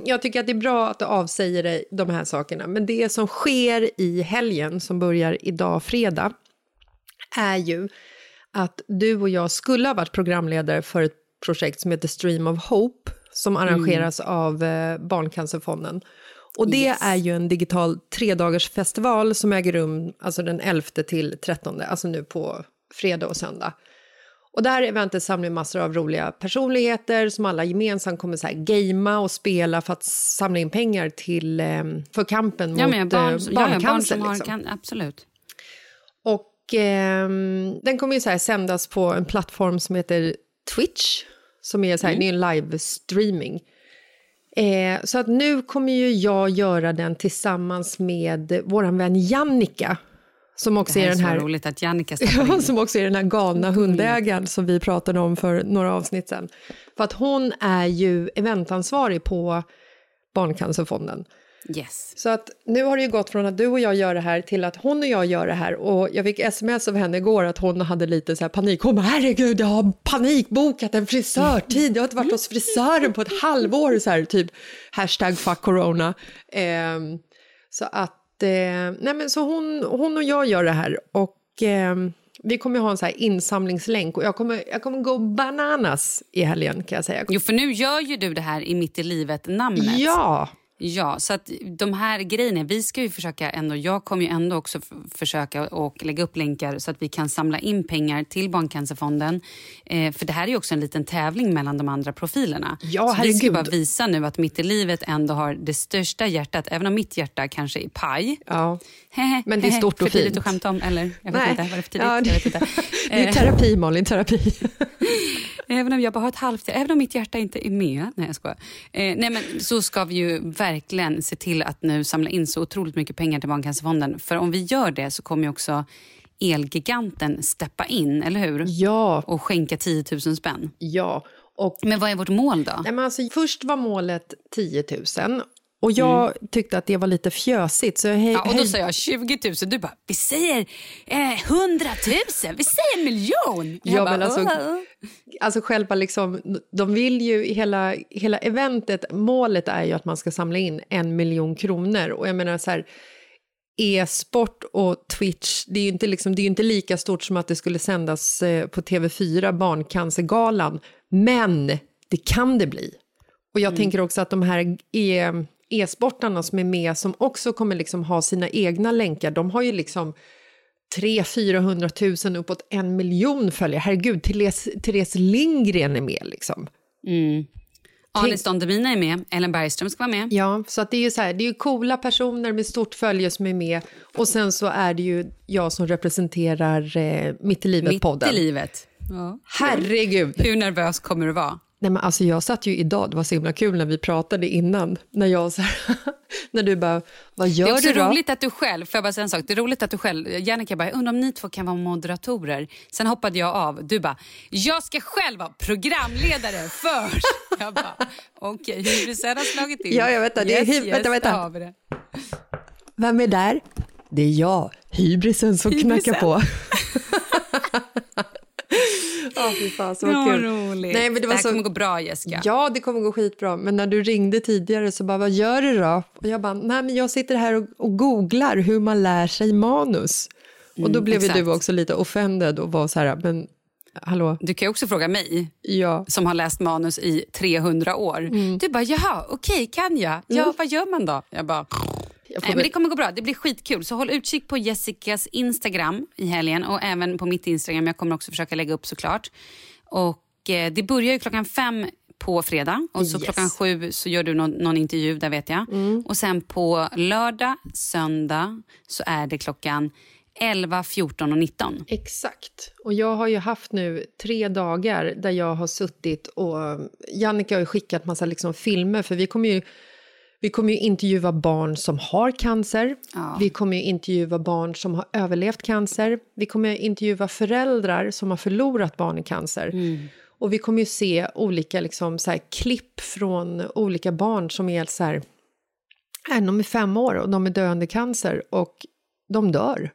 jag tycker att det är bra att du avsäger dig de här sakerna. Men det som sker i helgen, som börjar idag fredag, är ju att du och jag skulle ha varit programledare för ett projekt som heter Stream of Hope som arrangeras av eh, Barncancerfonden. Och det Yes. är ju en digital tredagars festival som äger rum alltså den 11 till 13, alltså nu på fredag och söndag. Och det här eventet samlar massor av roliga personligheter som alla gemensamt kommer så här gamea och spela för att samla in pengar till, eh, för kampen Ja, mot barn, eh, som- ja, barn barncancer. som har, liksom. kan, absolut. Och ehm, den kommer ju så här sändas på en plattform som heter Twitch, som är, så här, det är en livestreaming. Eh, så att nu kommer ju jag göra den tillsammans med vår vän Jannica, som också är är den här roligt att Jannica in. som också är den här galna hundägaren som vi pratade om för några avsnitt sen. För att hon är ju eventansvarig på Barncancerfonden. Yes. Så att nu har det ju gått från att du och jag gör det här till att hon och jag gör det här. Och jag fick sms av henne igår att hon hade lite så här panik. Hon bara, herregud, jag har panikbokat en frisörtid. Jag har inte varit hos frisören på ett halvår. Så här, typ hashtag fuck corona. Ehm, så att, eh, nej men så hon, hon och jag gör det här. Och ehm, vi kommer ha en så här insamlingslänk. Och jag kommer, jag kommer gå bananas i helgen kan jag säga. Jo, för nu gör ju du det här i Mitt i livet-namnet. Ja, Ja, så att de här grejerna, vi ska ju försöka ändå, jag kommer ju ändå också försöka och lägga upp länkar så att vi kan samla in pengar till Barncancerfonden. Eh, för det här är ju också en liten tävling mellan de andra profilerna. Ja, så vi ska herregud. bara visa nu att Mitt i livet ändå har det största hjärtat, även om mitt hjärta kanske är paj. Ja. Men det är stort och för tidigt fint. att skämta om, eller? Jag vet Nej. inte, var det för tidigt? Ja, det- jag vet inte. Det är Eh, terapi, Malin, terapi. Även om jag bara har ett halvt även om mitt hjärta inte är med. Nej, jag skojar. Eh, nej, men så ska vi ju verkligen se till att nu samla in så otroligt mycket pengar till Barncancerfonden. För om vi gör det så kommer ju också Elgiganten steppa in, eller hur? Ja, Och skänka 10 000 spänn. ja. Och Men vad är vårt mål då? Nej, men alltså, först var målet 10 000 och jag tyckte att det var lite fjösigt. Så jag hej, Mm. Ja, och då hej- sa jag 20 000. Du bara, vi säger eh, 100 000. Vi säger en miljon. Jag Ja, bara, alltså, alltså själva liksom, de vill ju, hela, hela eventet, målet är ju att man ska samla in en miljon kronor. Och jag menar så här, e-sport och Twitch, det är ju inte, liksom, det är inte lika stort som att det skulle sändas eh, på TV4, Barncancergalan. Men det kan det bli. Och jag tänker också att de här e, e-sportarna som är med, som också kommer liksom ha sina egna länkar, de har ju liksom 300 400 000 uppåt en miljon följare. Herregud, Therese, Therese Lindgren är med liksom. Anis Don Demina är med. Ellen Bergström ska vara med. Ja, så att det är ju så här, det är ju coola personer med stort följe som är med och sen så är det ju jag som representerar eh, Mitt i Mitt livet-podden. i livet. Ja. Herregud! Hur nervös kommer du vara? Nej, men alltså jag satt ju idag, det var så himla kul när vi pratade innan, när jag så här, när du bara, vad Det är gör också du då? roligt att du själv, jag bara säga en sak? Det är roligt att du själv, Jannica bara, undrar om ni två kan vara moderatorer. Sen hoppade jag av. Du bara, jag ska själv vara programledare först. Jag bara, okej, okay, hybrisen har slagit in. Ja, jag vet det. Det är hy- vänta, vänta. det. Vem är där? Det är jag, hybrisen som Hybrisen. knackar på. Ja, fy fan, så Ja, kul. roligt. Nej, men det var här så... kommer gå bra, Jessica. Ja, det kommer gå skitbra. Men när du ringde tidigare så bara, vad gör du då? Och jag bara, nej men jag sitter här och, och googlar hur man lär sig manus. och då blev ju exakt. du också lite offended och var så här, men hallå, Du kan ju också fråga mig, ja. som har läst manus i 300 år. Mm. Du bara, jaha, okej, kan jag? Ja, vad gör man då? Jag bara, Nej, men det kommer gå bra. Det blir skitkul. Så håll utkik på Jessicas Instagram i helgen och även på mitt Instagram. Jag kommer också försöka lägga upp såklart. Och eh, det börjar ju klockan fem på fredag och så Yes. klockan sju så gör du någon, någon intervju där vet jag. Och sen på lördag, söndag så är det klockan 11, 14 och 19. Exakt. Och jag har ju haft nu tre dagar där jag har suttit och Jannica har ju skickat massa liksom filmer för vi kommer ju vi kommer ju intervjua barn som har cancer. Ja. Vi kommer ju intervjua barn som har överlevt cancer. Vi kommer ju intervjua föräldrar som har förlorat barn i cancer. Och vi kommer ju se olika liksom, så här, klipp från olika barn som är så här... äh, De är fem år och de är döende i cancer och de dör.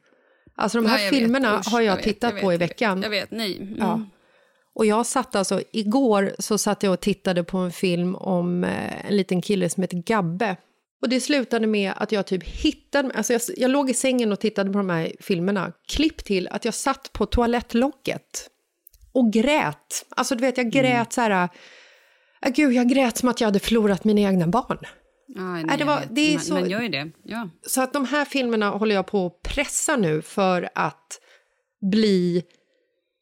Alltså de här Ja, jag vet. filmerna Usch, har jag, vet, tittat vet, på i jag vet. veckan. Jag vet, nej. Mm. Ja. Och jag satt alltså, igår så satt jag och tittade på en film om eh, en liten kille som heter Gabbe. Och det slutade med att jag typ hittade, alltså jag, jag låg i sängen och tittade på de här filmerna. Klipp till att jag satt på toalettlocket och grät. Alltså du vet, jag grät så här, äh, gud jag grät som att jag hade förlorat mina egna barn. Aj, Nej, det var- det är man, så- man gör ju det. Ja. Så att de här filmerna håller jag på att pressa nu för att bli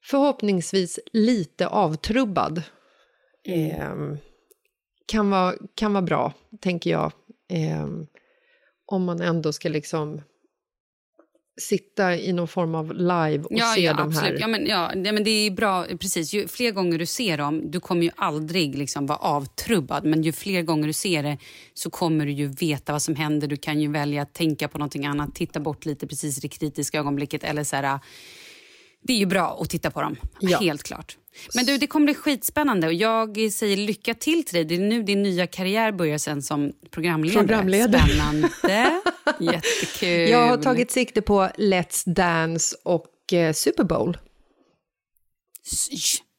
förhoppningsvis lite avtrubbad. Ehm, kan, vara, kan vara bra, tänker jag. Ehm, om man ändå ska liksom sitta i någon form av live och Ja, se ja, de här. absolut. Ja, men, ja, ja, men det är bra. Precis. Ju fler gånger du ser dem, du kommer ju aldrig liksom vara avtrubbad. Men ju fler gånger du ser det så kommer du ju veta vad som händer. Du kan ju välja att tänka på någonting annat, titta bort lite precis i det kritiska ögonblicket. Eller så här, det är ju bra att titta på dem, Ja. helt klart. Men du, det kommer bli skitspännande och jag säger lycka till till dig. Det är nu din nya karriär börjar sen som programledare. Programledare. Spännande, jättekul. Jag har tagit sikte på Let's Dance och eh, Super Bowl.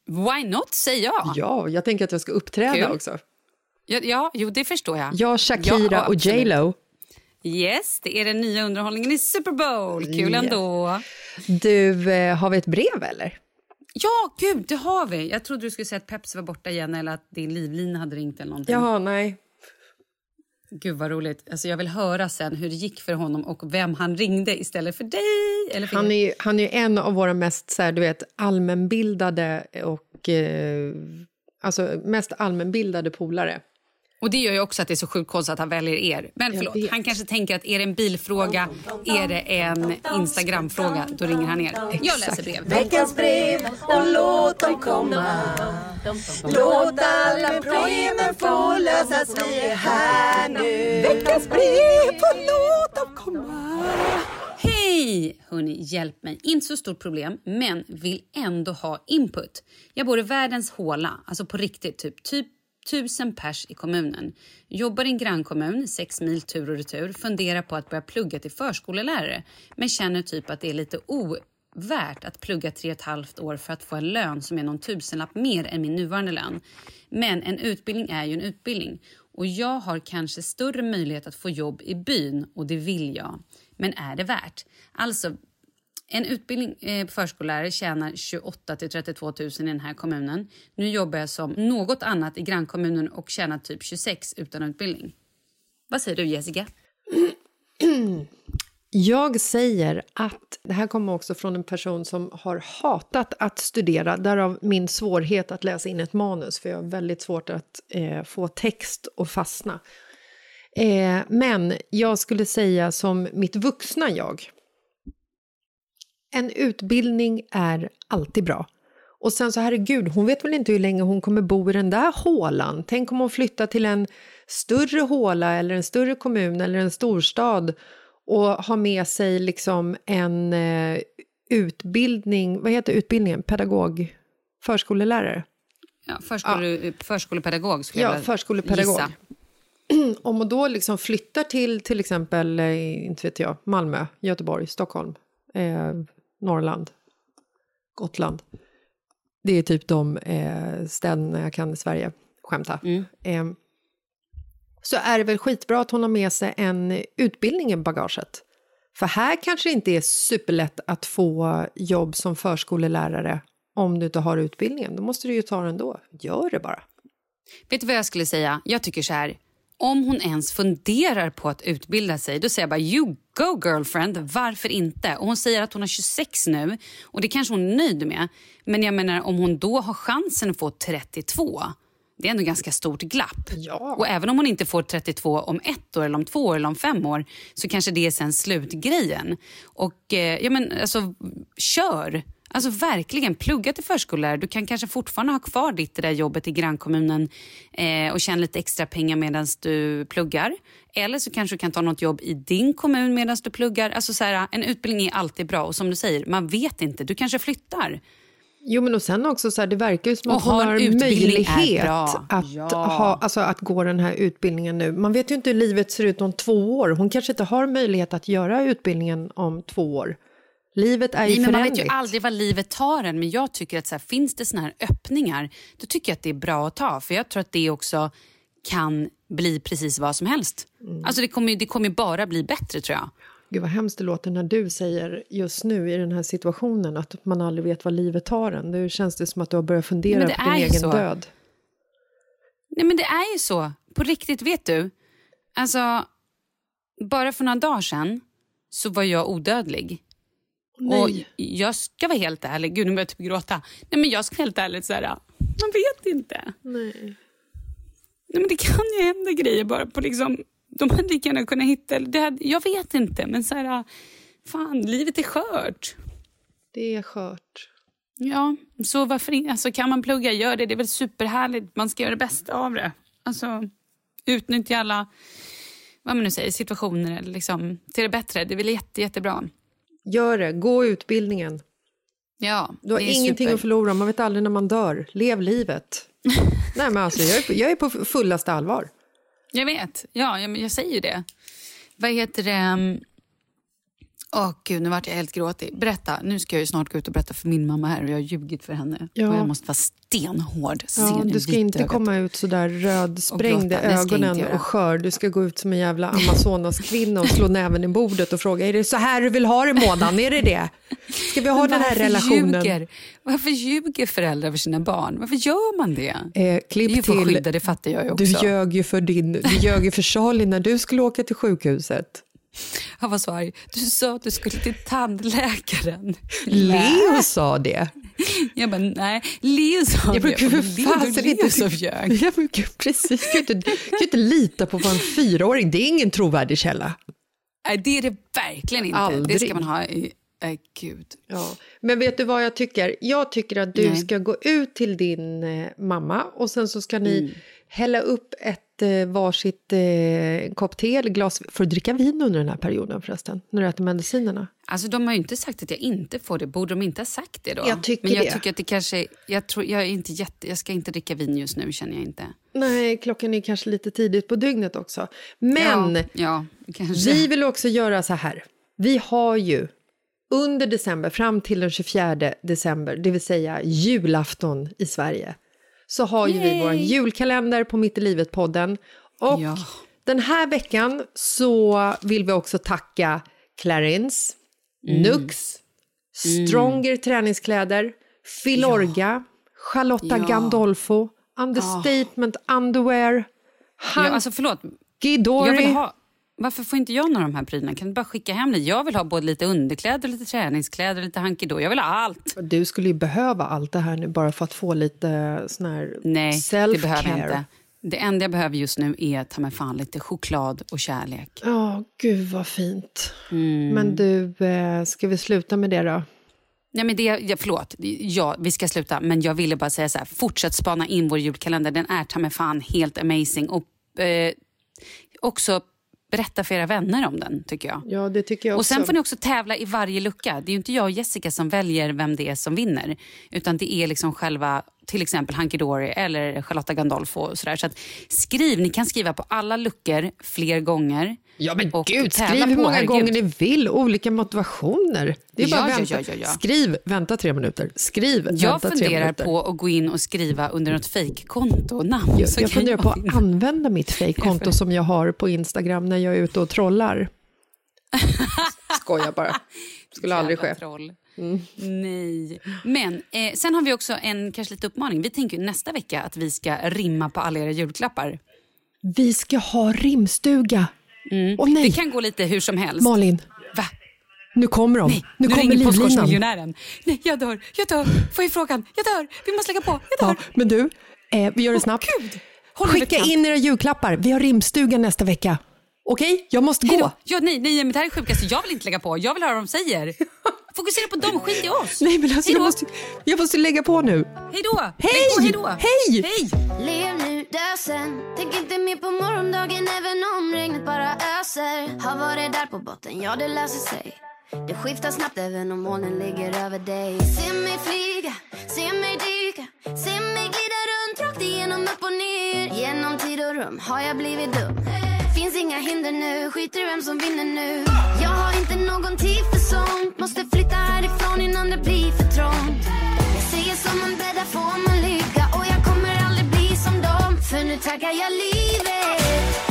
Why not, säger jag. Ja, jag tänker att jag ska uppträda Kul. också. Ja, ja, jo, det förstår jag. Jag, Shakira Ja, och. J Lo. Yes, det är den nya underhållningen i Super Bowl. Kul Yes. ändå. Du, eh, har vi ett brev eller? Ja, gud, det har vi. Jag trodde du skulle säga att Pepsi var borta igen eller att din livlina hade ringt eller någonting. Jaha, nej. Gud vad roligt. Alltså jag vill höra sen hur det gick för honom och vem han ringde istället för dig. Eller för Han är, ju- han är ju en av våra mest så här, du vet, allmänbildade och eh, alltså mest allmänbildade polare. Och det gör ju också att det är så sjukt konstigt att han väljer er. Men förlåt, han kanske tänker att är det en bilfråga, är det en Instagramfråga, då ringer han er. Jag läser brev. Veckans brev och låt dem komma Låt alla problemen få lösas, vi är här nu Veckans brev och låt dem komma Hej! Hörni, hjälp mig. Inte så stort problem, men vill ändå ha input. Jag bor i världens håla, alltså på riktigt, typ, typ tusen pers i kommunen. Jobbar i en grannkommun, sex mil tur och retur. Funderar på att börja plugga till förskolelärare, men känner typ att det är lite ovärt att plugga tre och ett halvt år för att få en lön som är någon tusenlapp mer än min nuvarande lön. Men en utbildning är ju en utbildning och jag har kanske större möjlighet att få jobb i byn och det vill jag. Men är det värt? Alltså, en utbildning eh, på förskollärare tjänar 28 till 32 000 i den här kommunen. Nu jobbar jag som något annat i grannkommunen och tjänar typ 26 utan utbildning. Vad säger du Jessica? Jag säger att det här kommer också från en person som har hatat att studera, därav min svårighet att läsa in ett manus, för jag har väldigt svårt att eh, få text att fastna. Eh, men jag skulle säga som mitt vuxna jag. En utbildning är alltid bra. Och sen så herregud, hon vet väl inte hur länge hon kommer bo i den där hålan. Tänk om hon flyttar till en större håla eller en större kommun eller en storstad och har med sig liksom en eh, utbildning, vad heter utbildningen, pedagog, förskolelärare? Ja, förskole, Förskolepedagog skulle Ja, jag förskolepedagog. gissa. Om hon då liksom flyttar till till exempel, eh, inte vet jag, Malmö, Göteborg, Stockholm, eh, Norrland, Gotland. Det är typ de eh, städerna jag kan i Sverige, skämta. Eh, så är det väl skitbra att hon har med sig en utbildning i bagaget. För här kanske det inte är superlätt att få jobb som förskolelärare om du inte har utbildningen. Då måste du ju ta den då. Gör det bara. Vet du vad jag skulle säga? Jag tycker så här. Om hon ens funderar på att utbilda sig, då säger jag bara you go girlfriend. Varför inte? Och hon säger att hon har 26 nu och det kanske hon är nöjd med. Men jag menar om hon då har chansen att få 32. Det är ändå ganska stort glapp. Ja. Och även om hon inte får 32 om ett år, eller om två år eller om fem år så kanske det är sen slutgrejen. Och eh, ja, men alltså, kör! Alltså verkligen, plugga till förskollärare. Du kan kanske fortfarande ha kvar ditt det där jobbet i grannkommunen eh, och tjäna lite extra pengar medan du pluggar. Eller så kanske du kan ta något jobb i din kommun medan du pluggar. Alltså så här, en utbildning är alltid bra och som du säger, man vet inte. Du kanske flyttar. Jo, men och sen också så här, det verkar ju som att hon har möjlighet att, Ja. ha, alltså att gå den här utbildningen nu. Man vet ju inte hur livet ser ut om två år. Hon kanske inte har möjlighet att göra utbildningen om två år. Livet är ju Nej, men man vet ju aldrig vad livet tar en. Men jag tycker att så här, finns det såna här öppningar, då tycker jag att det är bra att ta. För jag tror att det också kan bli precis vad som helst. Mm. Alltså det kommer, det kommer bara bli bättre tror jag. Gud vad hemskt det låter när du säger just nu i den här situationen att man aldrig vet vad livet tar en. Nu känns det som att du har börjat fundera det på din egen så. död. Nej men det är ju så. På riktigt, vet du? Alltså, bara för några dagar sedan så var jag odödlig. Och jag ska vara helt ärlig, gud nu börjar jag typ gråta. Nej men jag ska vara helt ärligt så här, man vet inte. Nej. Nej, men det kan ju hända grejer bara på liksom... De hade lika gärna kunnat hitta... Det hade, jag vet inte, men så här... Fan, livet är skört. Det är skört. Ja, så varför? Alltså, kan man plugga, gör det. Det är väl superhärligt. Man ska göra det bästa av det. Alltså, utnyttja alla vad man nu säger, situationer eller liksom, till det bättre. Det är väl jätte, jättebra. Gör det, gå utbildningen. Ja, Du har ingenting super. att förlora, man vet aldrig när man dör. Lev livet. Nej men alltså, jag är, på- jag är på fullaste allvar. Jag vet. Ja, jag, jag säger ju det. Vad heter det? Åh gud, nu vart jag helt gråtig. Berätta, nu ska jag ju snart gå ut och berätta för min mamma här och jag har ljugit för henne. Ja. Och jag måste vara stenhård. Ja, du ska inte ögat. komma ut så där rödsprängd i ögonen och skör. Du ska gå ut som en jävla Amazonas-kvinna och slå näven i bordet och fråga är det så här du vill ha det månaden? Är det det? Ska vi ha den här relationen? Ljuger? Varför ljuger föräldrar för sina barn? Varför gör man det? Eh, klipp att till, det fattar jag ju du också. ljög ju för din, du ljög ju för Charlie när du skulle åka till sjukhuset. Han var så arg. Du sa att du skulle till tandläkaren. Leo sa det. Jag bara, nej. Leo sa Jag det. brukar för Leo, Leo inte... som ljög. Jag brukar, precis, jag kan inte, jag kan inte lita på vad en fyraåring, det är ingen trovärdig källa. Nej, det är det verkligen inte. Det Aldrig. ska man ha i... Nej, gud. Ja. Men vet du vad jag tycker? Jag tycker att du Nej. ska gå ut till din eh, mamma och sen så ska ni hälla upp ett eh, varsitt eh, kopp te eller glas för att dricka vin under den här perioden förresten, när du äter medicinerna. Alltså, de har ju inte sagt att jag inte får det. Borde de inte ha sagt det då? Jag tycker Men jag det. tycker att det kanske... Jag, tror, jag, är inte jätte, jag ska inte dricka vin just nu, känner jag inte. Nej, klockan är kanske lite tidigt på dygnet också. Men Ja, ja vi vill också göra så här. Vi har ju under december, fram till den 24 december, det vill säga julafton i Sverige, så har ju vi vår julkalender på Mitt i livet-podden. Och Ja. den här veckan så vill vi också tacka Clarins, Nux, Stronger träningskläder, Filorga, Charlotta Ja. Gandolfo, Understatement Underwear, Ja, Hanky alltså, förlåt. Dory. Jag vill ha... Varför får inte jag några av de här prylarna? Kan du bara skicka hem det? Jag vill ha både lite underkläder, lite träningskläder, lite hanky Jag vill ha allt. Du skulle ju behöva allt det här nu bara för att få lite sån här Nej, self-care. det behöver jag inte. Det enda jag behöver just nu är ta mig fan lite choklad och kärlek. Ja, gud vad fint. Mm. Men du, eh, ska vi sluta med det då? Nej, men det, ja, förlåt, ja, vi ska sluta. Men jag ville bara säga så här, fortsätt spana in vår julkalender. Den är ta mig fan helt amazing. Och eh, också berätta för era vänner om den, tycker jag. Ja, det tycker jag Och också. sen får ni också tävla i varje lucka. Det är inte jag och Jessica som väljer vem det är som vinner. Utan det är liksom själva, till exempel Hanky Dory eller Charlotta Gandolfo och sådär. Så att skriv, ni kan skriva på alla luckor fler gånger. Ja men Och gud, skriv hur många gånger ni vill, olika motivationer. Det är bara Ja, vänta. ja, ja. Skriv, vänta tre minuter. Skriv, Jag vänta tre funderar minuter. på att gå in och skriva under något fejkkonto namn. Jag, jag funderar på att använda mitt fejkkonto som jag har på Instagram när jag är ute och trollar. Skojar bara. Skulle aldrig ske. Troll. Nej. Men eh, sen har vi också en kanske lite uppmaning. Vi tänker nästa vecka att vi ska rimma på alla era julklappar. Vi ska ha rimstuga. Åh nej, Det kan gå lite hur som helst. Malin, Va? nu kommer de. Nej, nu, nu kommer ringer. Postkodmiljonären. Nej, jag dör, jag dör. Får jag frågan? Jag dör. Vi måste lägga på. Jag dör. Ja, men du, eh, vi gör det snabbt. Huvudet Skicka in era julklappar. Vi har rimstuga nästa vecka. Okej, jag måste gå. Ja, nej, nej, men det här är sjukaste. Jag vill inte lägga på. Jag vill höra vad de säger. Fokusera på dem, skit i oss. Nej, men alltså, jag, måste, jag måste lägga på nu. Hej då. Hej! Hej då. Hej! Hej! Lev nu, dö sen Tänk inte mer på morgondagen även om regnet bara öser Har varit där på botten, ja det löser sig Det skiftar snabbt även om molnen ligger över dig Se mig flyga, se mig dyka Se mig glida runt rakt igenom upp och ner Genom tid och rum har jag blivit dum inga hinder nu, skiter i vem som vinner nu. Jag har inte någon tid för sånt Måste flytta härifrån innan det blir för trångt. Jag säger som man bäddar får man ligga. Och jag kommer aldrig bli som dem. För nu tackar jag livet.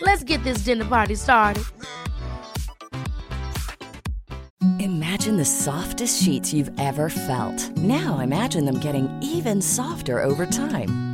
Let's get this dinner party started. Imagine the softest sheets you've ever felt. Now imagine them getting even softer over time.